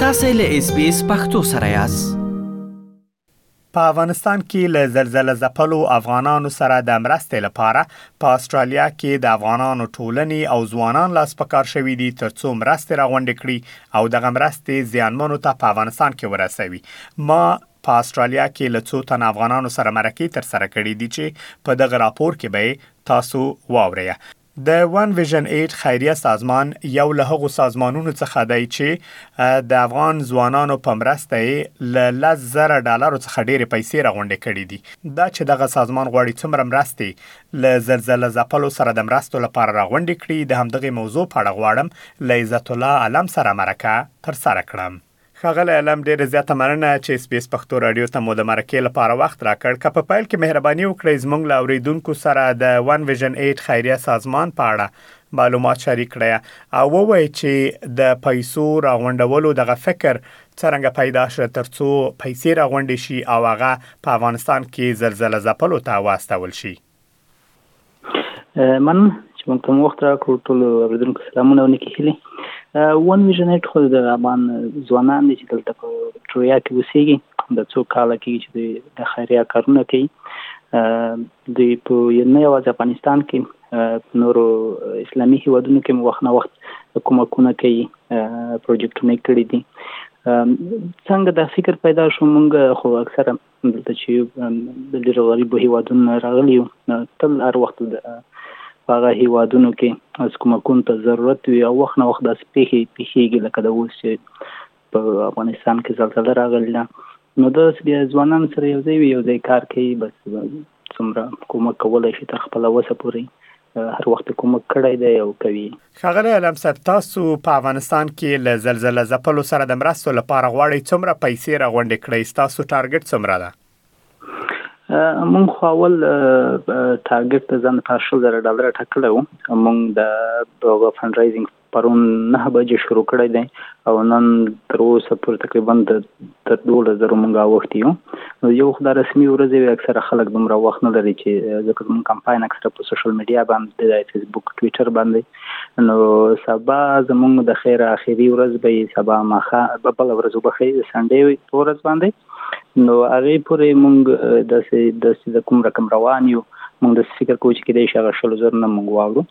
تاسو له اس بي اس پختو سره یاست په افغانستان کې له زلزلې ځپلو افغانانو سره د مرستې لپاره په استرالیا کې د افغانانو ټولنې او ځوانان لاس په کار شوي دي ترڅو مرستې راغونډې کړي او دغه مرستې زیانمنو ته په افغانستان کې ورسوي ما په استرالیا کې له څو تن افغانانو سره مرکې تر سره کړې دي چې په دغه راپور کې به تاسو واورئ د ون ویژن ایډ خیریه سازمان یو له هغو سازمانونو څخه دی چې د افغان ځوانانو په مرسته یې له لس زره ډالرو څخه ډېرې پیسې راغونډې کړې دي دا چې دغه سازمان غواړي څومره مرستې له زلزله ځپلو سره د مرستو لپاره راغونډې کړي د همدغې موضوع په اړه غواړم له عزت الله علم سره مرکه ترسره کړم ښاغلی علم ډېره زیاته مننه چې اس بي اس پښتو راډیو ته مو د مرکې لپاره وخت راکړ. که په پیل کې مهرباني وکړئ زموږ له اورېدونکو سره د ون ویژن ایټ خیریه سازمان په اړه معلومات شریک کړئ او ووایئ چې د پیسو راغونډولو دغه فکر څرنګه پیدا شو ترڅو پیسې راغونډې شي او هغه په افغانستان کې زلزله ځپلو ته واستول شي. منم چې موږ ته وخت راکړو ټول اوریدونکو سلامونه او نیکې هیلې ون ویژنټ خو د افغان ځوانان دي چې دلته په وکټوریا کې اوسېږي د څو کاله کېږي چې دوی د خیریا کارونه کوي دوی په نه یوازې افغانستان کې په نورو اسلامي هیوادونو کې هم وخت نه وخت کومکونه کوي پروجیکټونه کړي دي څنګه دا فکر پیدا شو مونږ خو اکثره دلته چې د ډېرو غریبو هیوادونو نه راغلي یو تل هر وخت د په هغه هیوادونو کې از کومکونو ته ضرورت وي او وخت نه وخت داسې پیښې پیښیږي لکه د اوس چې په افغانستان کې زلزله راغلې ده نو دا بیا ځوانان سره یو ځای وي یو ځای کار کوي بس څومره کومک کولی شي تر خپله وسه پورې هر وخت کومک کړی دی او کوي. ښاغلی علم صاحب تاسو په افغانستان کې له زلزله ځپلو سره د مرستو لپاره غواړئ څومره پیسې را غونډې کړئ ستاسو ټارګټ څومره ده؟ مونږ خو اول ټارګټ د ځان لپاره شل زره ډالر ټاکلی وو مونږ د هغه فنډ رایزینګ پرون نهه بجې شروع کړی دی او نن تر اوسه پورې تقریبا د تر دوولس زرو مونږ اوښتي یو نو یو خو دا رسمي ورځې وي اکثره خلک دومره وخت نه لري چې ځکه زمونږ کمپاین اکثره په سوشل میډیا باندې دی فیسبوک ټویټر باندې نو سبا زمونږ د خیر اخیری ورځ به یې سبا ماښه به بله ورځ وبخښئ د سنډې وي په ورځ باندې نو هغې پورې مونږ داسې داسې د کوم رقم روان یو مونږ داسې فکر کوو چې کېدای شي هغه شلو زرو نه مونږ واوړو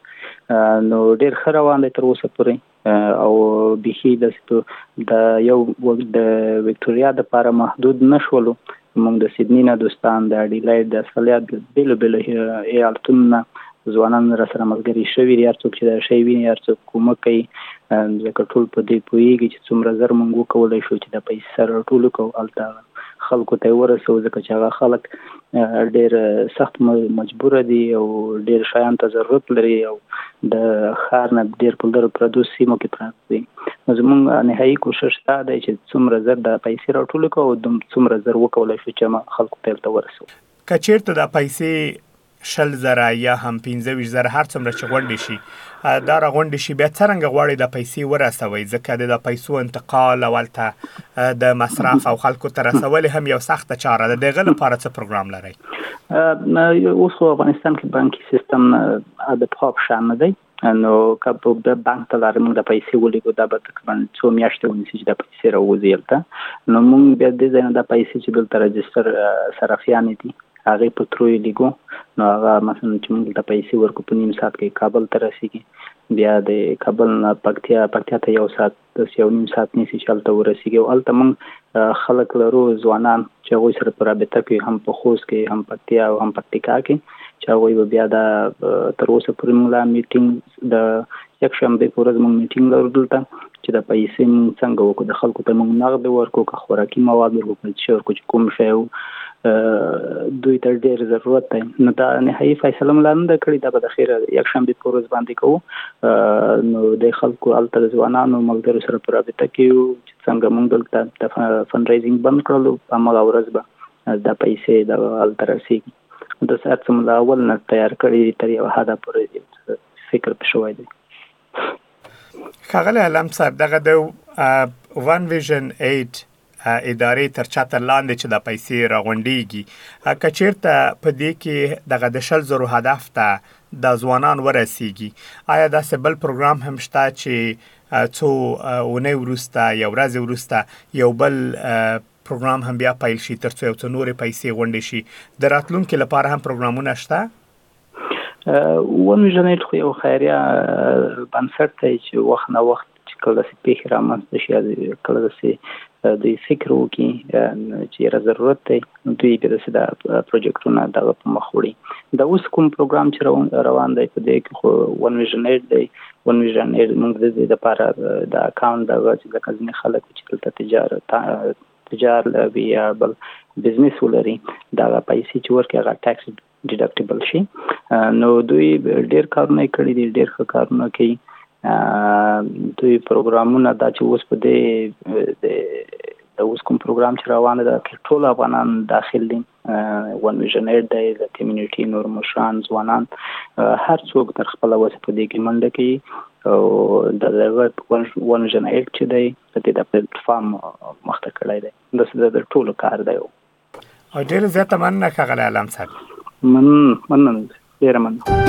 نو ډیر ښه روان دی تر اوسه پورې او بيخي د د یو د وکټوريا د لپاره محدود نشولو موږ د سیدنی نه دوستان د اډیلاید د استرالیا د بیلو بیلو ایالتونو نه ځوانان را سره ملګري شوي دي هرڅوک چې دا شی ویني هرڅوک کومک کوي ځکه ټول په دې پوهیږي چې څومره زر موږ وکولی شو چې د پیسې سره ټولو کو هلته خلکو ته ورسو ځکه چې هغه خلک ډېر سخت مجبور دي او ډېر شیان ته ضرورت لري او د ښار نه ډېر په لرو پردو سیمو کې پراته دي نو زمونږ نهایي کوشش دا دی چې څومره زر دا پیسې راټولې کړو او دوم څومره زر وکولای شو چې ما خلکو ته ورته ورسو که چېرته دا پیسې شل زره یا هم پنځه ویشت زره هر څومره چې غونډې شي دا را غونډې شي بیا څرنګه غواړي دا پیسې ورسوي ځکه د دا پیسو انتقال او الته د مصرف او خلکو ته رسول هم یو سخت چاره ده دغه لپاره څه پروګرام لري اوس خو افغانستان کې بانکي سیستم د پخوا په شان نه دی نو که د بانک ته لارې موږ د پیسې ولېږو دا به تقریبا څو میاشتې ونیسي چې د پیسې راوځي هلته نو موږ بیا دې ځای نه د پیسې چې دلته رجسټر صرافیانې دي هغه په ترو یې لیګو نو هغه مثلا چې موږ ته پیسې ورکو په نیم ساعت کې کابل ته رسیږي بیا د کابل نه پکتیا پکتیا ته یو ساعت د یو نیم ساعت نیسي چې هلته ورسیږي او هلته موږ خلک لرو ځوانان چې هغوی سره په رابطه کې هم په خوست کې هم پکتیا او هم پکتیکا کې چې هغوی به بیا دا تر اوسه پورې موږ لا میټینګ د یک شنبه په ورځ موږ میټینګ لرو دلته چې دا پیسې موږ څنګه وکړو د خلکو ته موږ نغد ورکو که خوراکي مواد ورکو که څه ورکو چې کوم شی دوی ته ډیر ضرورت دی نو دا نهایی فیصله ملا نه کړی دا به د خیر یک شنبه په ورځ باندې کوو نو د خلکو الته د ځوانانو ملګرو سره په رابطه کې یو چې څنګه موږ دلته د فنډرایزینګ بند کړلو په هغه ورځ به دا پیسې د الته رسیږي د ساعت سم له اول نه تیار کړی تر یو حد پورې فکر په شوی دی خغل علم صاحب دغه د ون ویژن 8 ادارې تر چتر لاندې چې د پیسې راغونډيږي کچیرته په دې کې دغه د شل زرو هدف ته د ځوانان ورسیږي آیا دا سبل پروګرام هم شته چې څو اونۍ ورسته یا ورځ ورسته یو بل پروګرام هم بیا پیل شي تر څو یو څه نورې پیسې غونډې شي د راتلونکي لپاره هم پروګرامونه شته ون ویژن ایټ خو یو خیریه بنسټ دی چې وخت نه وخت چې کله داسې پېښې رامنځته شي کله داسې دوی فکر وکړي چې یاره ضرورت دی دوی بیا داسې دا پروجیکټونه دغه په مخ وړي دا اوس کوم پروګرام چې روان دی په دې کې خو ون ویژن ایټ دی ون ویژن ایډ موږ د دې لپاره د اکاونټ د غوښ د کزنی خلک چې دلته تجارت تجار لري یا بل بزنس ولري دا پیسې چې ورکه غا ټیکس ډیډکټیبل شي نو دوی ډیر کارونه کړی دي ډیر ښه کارونه کوي دوی پروګرامونه دا چې اوس په دې د اوس کوم پروګرام چې روان ده کې ټول افغانان داخل دي ون ویژن ایډ دی د کمیونټي نور مشران ځوانان هر څوک تر خپل وسه په دې کې منډه کوي او د دغه ون ویژن ایډ چې دی د دې د پلیټفارم مخته کړی دی د سده د ټولو کار دی او ډیر زیات مننه ښاغلی علم صاحب من مننه ډیره مننه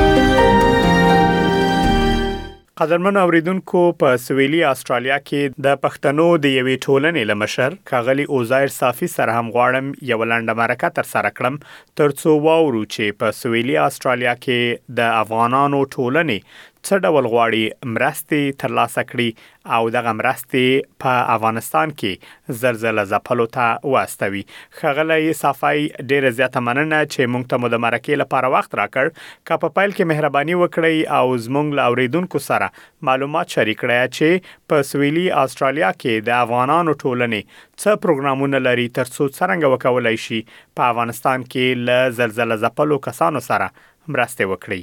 قدرمن اوریدونکو په سویلي استرالیا کې د پښتنو د یوې ټولنې لمشر کاغلی اوزایر صافي سره هم غواړم یو لنډه مرکه تر سره کړم ترڅو واورو چې په سویلي استرالیا کې د افغانانو ټولنې څه ډول غواړي مرستي ترلاسه کړي او دغه مرستې په افغانستان کې زر زر ځپلو ته واستوي ښاغلی صافی ډیره زیاته مننه چې مونږ ته مو د مرکې لپاره وخت راکړ که په پیل کې مهرباني وکړئ او زمونږ له اوریدونکو سره معلومات شریک کړئ چې په سویلي استرالیا کې د افغانانو ټولنې څه پروګرامونه لري ترڅو څرنګه وکولای شي په افغانستان کې له زلزله ځپلو کسانو سره مرستې وکړي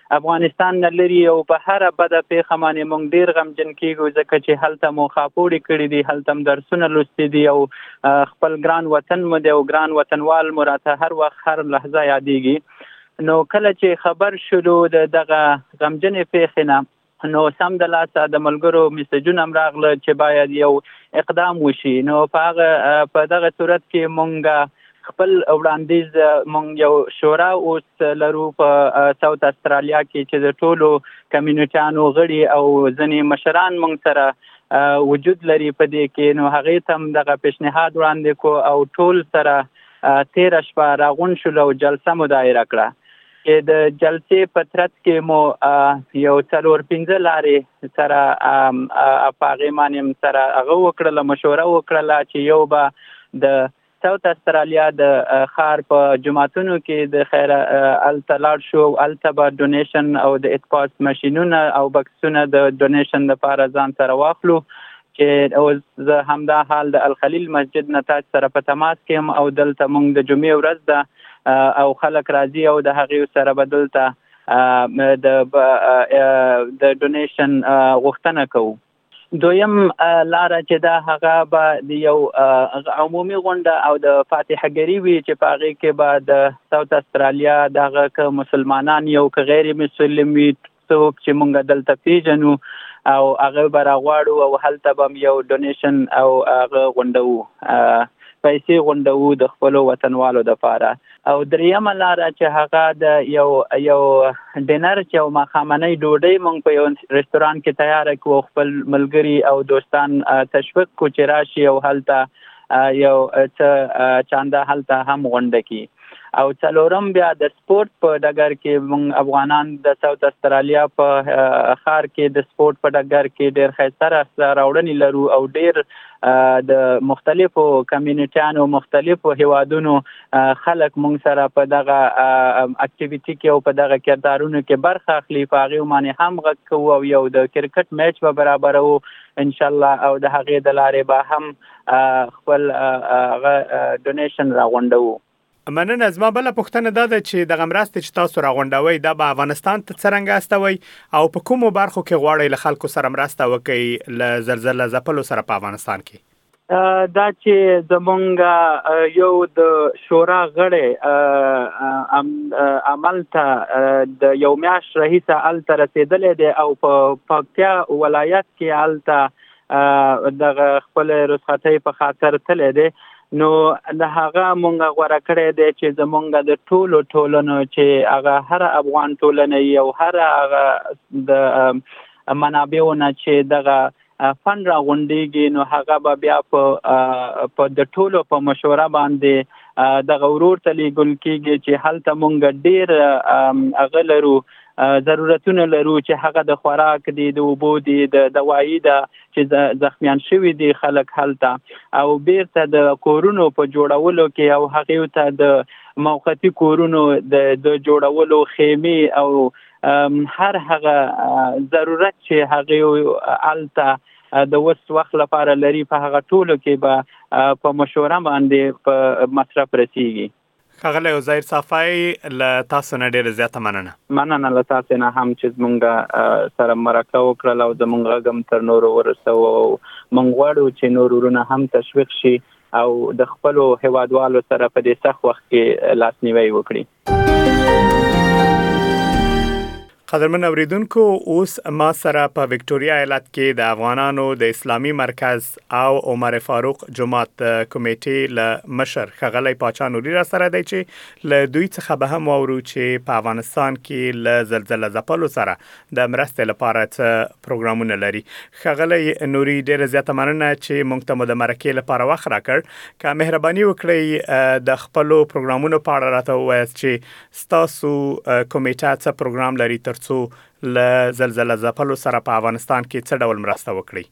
افغانستان نه لري او په هر بده پیښه باندې مونږ ډیر غمجن کیږو ځکه چې هلته مو خاپوړي کړی دي هلته درسونه لوستي دي او خپل ګران وطن مو دی او ګران وطنوال مو راته هر وخت هر لحظه یادېږي نو کله چې خبر شلو د دغه غمجنې پیښې نه نو سم د لاسه د ملګرو میسجونه هم راغله چې باید یو اقدام وشي نو په هغه په دغه صورت کې مونږ خپل وړاندیز مونږ یو شورا اوس لرو په ساوت استرالیا کې چې د ټولو کمیونټیانو غړي او ځنې مشران مونږ سره وجود لري په دې کې نو هغه تم دغه پیشنهاد وړاندې کو او ټول سره تیر شپه راغون شول او جلسه مدایر کړه چې د جلسې په ترڅ کې مو یو څلور پنځه لارې سره په هغې باندې سره هغه وکړله مشوره وکړله چې یو به د ساوت استرالیا د خار په جماعتونو کې د خیر الته لاړ شو الته به ډونیشن او د اتپاس ماشينونه او بکسونه د ډونیشن لپاره ځان سره واخلو چې اوس زه همدا حال د الخلیل مسجد نه تاسو سره په تماس کې او دلته موږ د جمعې ورځ ده او خلک راځي او د هغې سره بدل ته د د ډونیشن غوښتنه کوو دویم لار چې دا هغه به د یو عمومي غونډه او د فاتحګری وی چې په هغه کې به د ساوت استرالیا دغه مسلمانان یو که غیر مسلمان وي څوک چې مونږ دلته پیژنو او هغه به راغواړو او هلته به یو ډونیشن او هغه غونډو پیسې غونډو د خپل وطنوالو د پاره او دریم لار چې هغه د یو یو ډینر چې او ماخامنۍ ډوډۍ مونږ په یو رستوران کې تیار کړو خپل ملګری او دوستان تشویق کو چې راشي او هلته یو څه چانده هلته هم غونډه کی او څلورم بیا د سپورت په ډګر کې مونږ افغانان د ساوت استرالیا په خار کې د سپورت په ډګر کې ډیر خیسته راوړنې لرو او ډیر د مختلفو کمیونټیانو مختلفو هوادونو خلک مونږ سره په دغه اکټیویټي کې او په دغه کردارونو کې برخه اخلي په هغه باندې هم غږ کوو او یو د کرکټ میچ به برابرو ان شاء الله او د هغه د لارې به هم خپل هغه ډونیشن راغونډو مننه زما بل پوښتنه دا ده چې دغه مرستې چې تاسو راغونډوي دا به افغانستان ته څنګه استوي او په کومو برخو کې غواړي له خلکو سره مرسته وکړي له زلزلې ځپلو سره په افغانستان کې دا چې زمونږ یو د شورا غړی عمل ته د یو میاش رئیس ال تر رسیدلې دی او په پکتیا ولایت کې الته دغه خپل رسختی په خاطر تللی دی نو د هغه مونږه غوړه کړی دی چې زمونږه د ټولو ټولنو چې هغه هر افغان ټولنه یو هر هغه د منابعو نه چې دغه فن را غونډيږي نو هغه به بیا په په د ټولو په مشوره باندې دغه ورور ته لیګل کیږي چې هلته مونږ ډیر هغه لرو ضرورتونه لرو چې هغه د خوراک دي د اوبو دي د دوايي ده چې زخمیان شوي دي خلک هلته او بیرته د کورونو په جوړولو کې او هغه ته د موقتی کورونو د جوړولو خیمه او هر هغه ضرورت چې هغه الته د وس وخت لپاره لري په هغه ټولو کې به په مشوره باندې په مصرف رسیږي ښاغلی عزیر صافی له تاسو نه ډېره زیاته مننه. مننه له تاسې نه هم چې زمونږ سره مرکه وکړله او زمونږ غږ هم تر نورو ورسوو او مونږ غواړو چې نور وروڼه هم تشویق شي او د خپلو هېوادوالو سره په دې سخت وخت کې لاسنیوی وکړي. قدرمن اوریدونکو اوس ما سره په وکټوریا ایالت کې د افغانانو د اسلامي مرکز او عمر فاروق جماعت د کمیټې له مشر خغلی پاچا نوري را سره دی چې له دوی څخه به هم وورو چې په افغانستان کې له زلزلې ځپلو سره د مرستې لپاره څه پروګرامونه لري خغلی نوري ډیره زیاته مننه چې مونږ ته مو د مرکې لپاره وخت راکړ که مهرباني وکړئ د خپل پروګرامونو په اړه راته ووایاست چې ستاسو کمیټه څه پروګرام لري تر څو له زلزله ځپلو سره په افغانستان کې څه ډول مرسته وکړي؟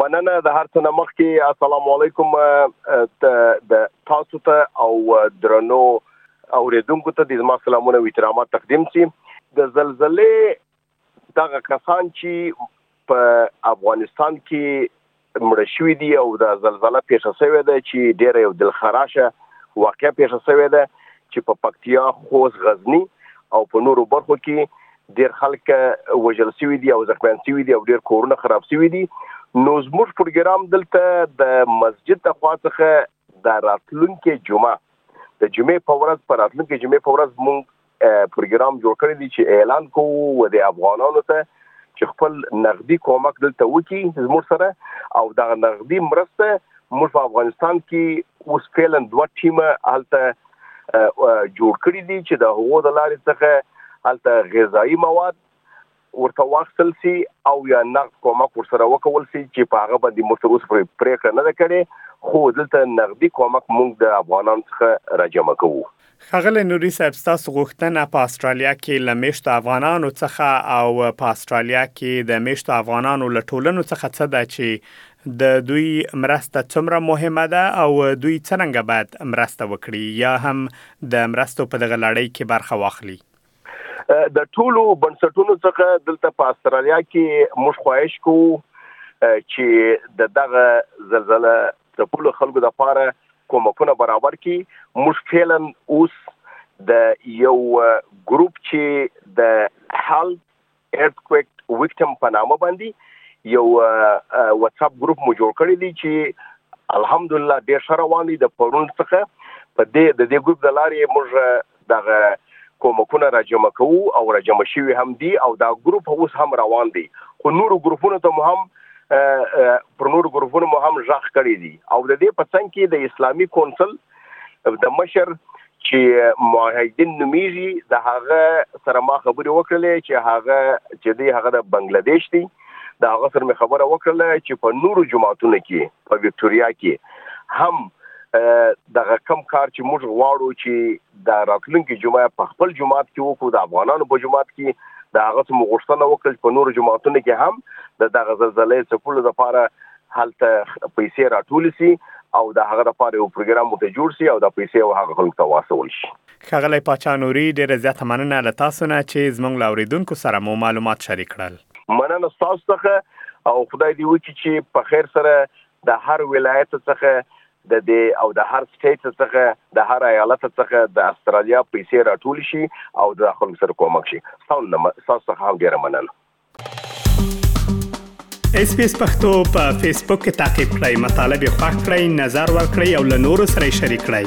مننه د هر څه نه مخکې السلام علیکم د تاسو ته او درنو اوریدونکو ته د زما سلامونه او احترامات تقدیم شي د زلزلې دغه کسان چی په افغانستان کی مړه شوی دی او دا زلزله پیښه شوی ده چی ډیره یو دلخراشه واقعه پیښه شوی ده چی په پکتیا، خوست، غزنی او په نورو برخو کی ډیر خلک وژل شوی دی او زخمیان شوی دی او ډیر کورونه خراب شوی دی نو زموږ پروګرام دلته د مسجد د خوا څخه دا راتلونکې جمعه د جمعې په ورځ پر راتلونکې جمعې په ورځ مونږ پروګرام جوړ کړی دی چې اعلان کوو و د افغانانو ته چې خپل نقدي کومک دلته وکړي زموږ سره او دا نقدي مرسته موږ په افغانستان کې اوس فعلا دوه ټیمه هلته جوړ کړی دي چې د هغو د لارې څخه هلته غذایی مواد ورته واخیستل شي او یا نغد کومک ورسره وکول شي چې په هغه باندې موږ تر اوسه پورې پرېکړه نه ده کړې، خو دلته نغدي کومک موږ د افغانانو څخه راجمع کوو. ښاغلی نوري صاحب، ستاسو غوښتنه په اسټرالیا کې له مېشتو افغانانو څخه او په اسټرالیا کې د مېشتو افغانانو له ټولنو څخه څه ده چې د دوی مرسته څومره مهمه ده او دوی څرنګه باید مرسته وکړي یا هم د مرستو په دغه لړۍ کې برخه واخلي؟ د ټولو بنسټونو څخه دلته په استرالیا کې موږ خواهش کوو چې د دغه زلزلې څپلو خلکو د پاره کومکونه برابر کړي موږ فعلا اوس د یو ګروپ چې د حل ایرت کویک ویکټم په نامه باندې یو واتس اپ ګروپ مو جوړ کړی دی چې الحمدلله ډیر ښه روان دی د پرون څخه په دې د دې ګروپ د لارې موږ دغه کومکونه را جمع کوو او را جمع شوي هم دي او دا ګروپ اوس هم روان دی خو نورو ګروپونو ته مو هم پر نورو ګروپونو مو هم ځخ کړی دي او د دې په څنګ کې د اسلامي کونسل د مشر چې معاهدین نومیږي د هغه سره ما خبرې وکړلې چې هغه چې دی هغه د بنگلاديش دی د هغه سره مې خبره وکړله چې په نورو جماعتونو کې په وکټوريا کې هم دغه کم کار چې موږ غواړو چې د راتلونکي جمعه په خپل جماعت کې وکړو د افغانانو په جماعت کې د هغه څه مغوښتنه وکړل په نورو جماعتونو کې هم د دغه زلزلې څپلو لپاره هلته پیسې راټولې سي او د هغه لپاره یو پروګرام ورته جوړ سي او دا پیسې او هغه خلکو ته واستول شي. ښاغلی پاچا نوري، ډېره زیاته مننه له تاسو نه چې زموږ له اورېدونکو سره مو معلومات شریک کړل. مننه ستاسو څخه او خدای دې وکړي چې په خیر سره د هر ولایت څخه د دې او د هر سټیټ څخه د هر ایالت څخه د استرالیا پیسې راټولې شي او د خلکو سره کومک شي. ستاسو څخه هم ډېره مننه. اس پی اس پختو په فیسبوک کې تا کې پلی مطلب یو فاک کړئ نظر ور کړئ او له نورو سره شریک کړئ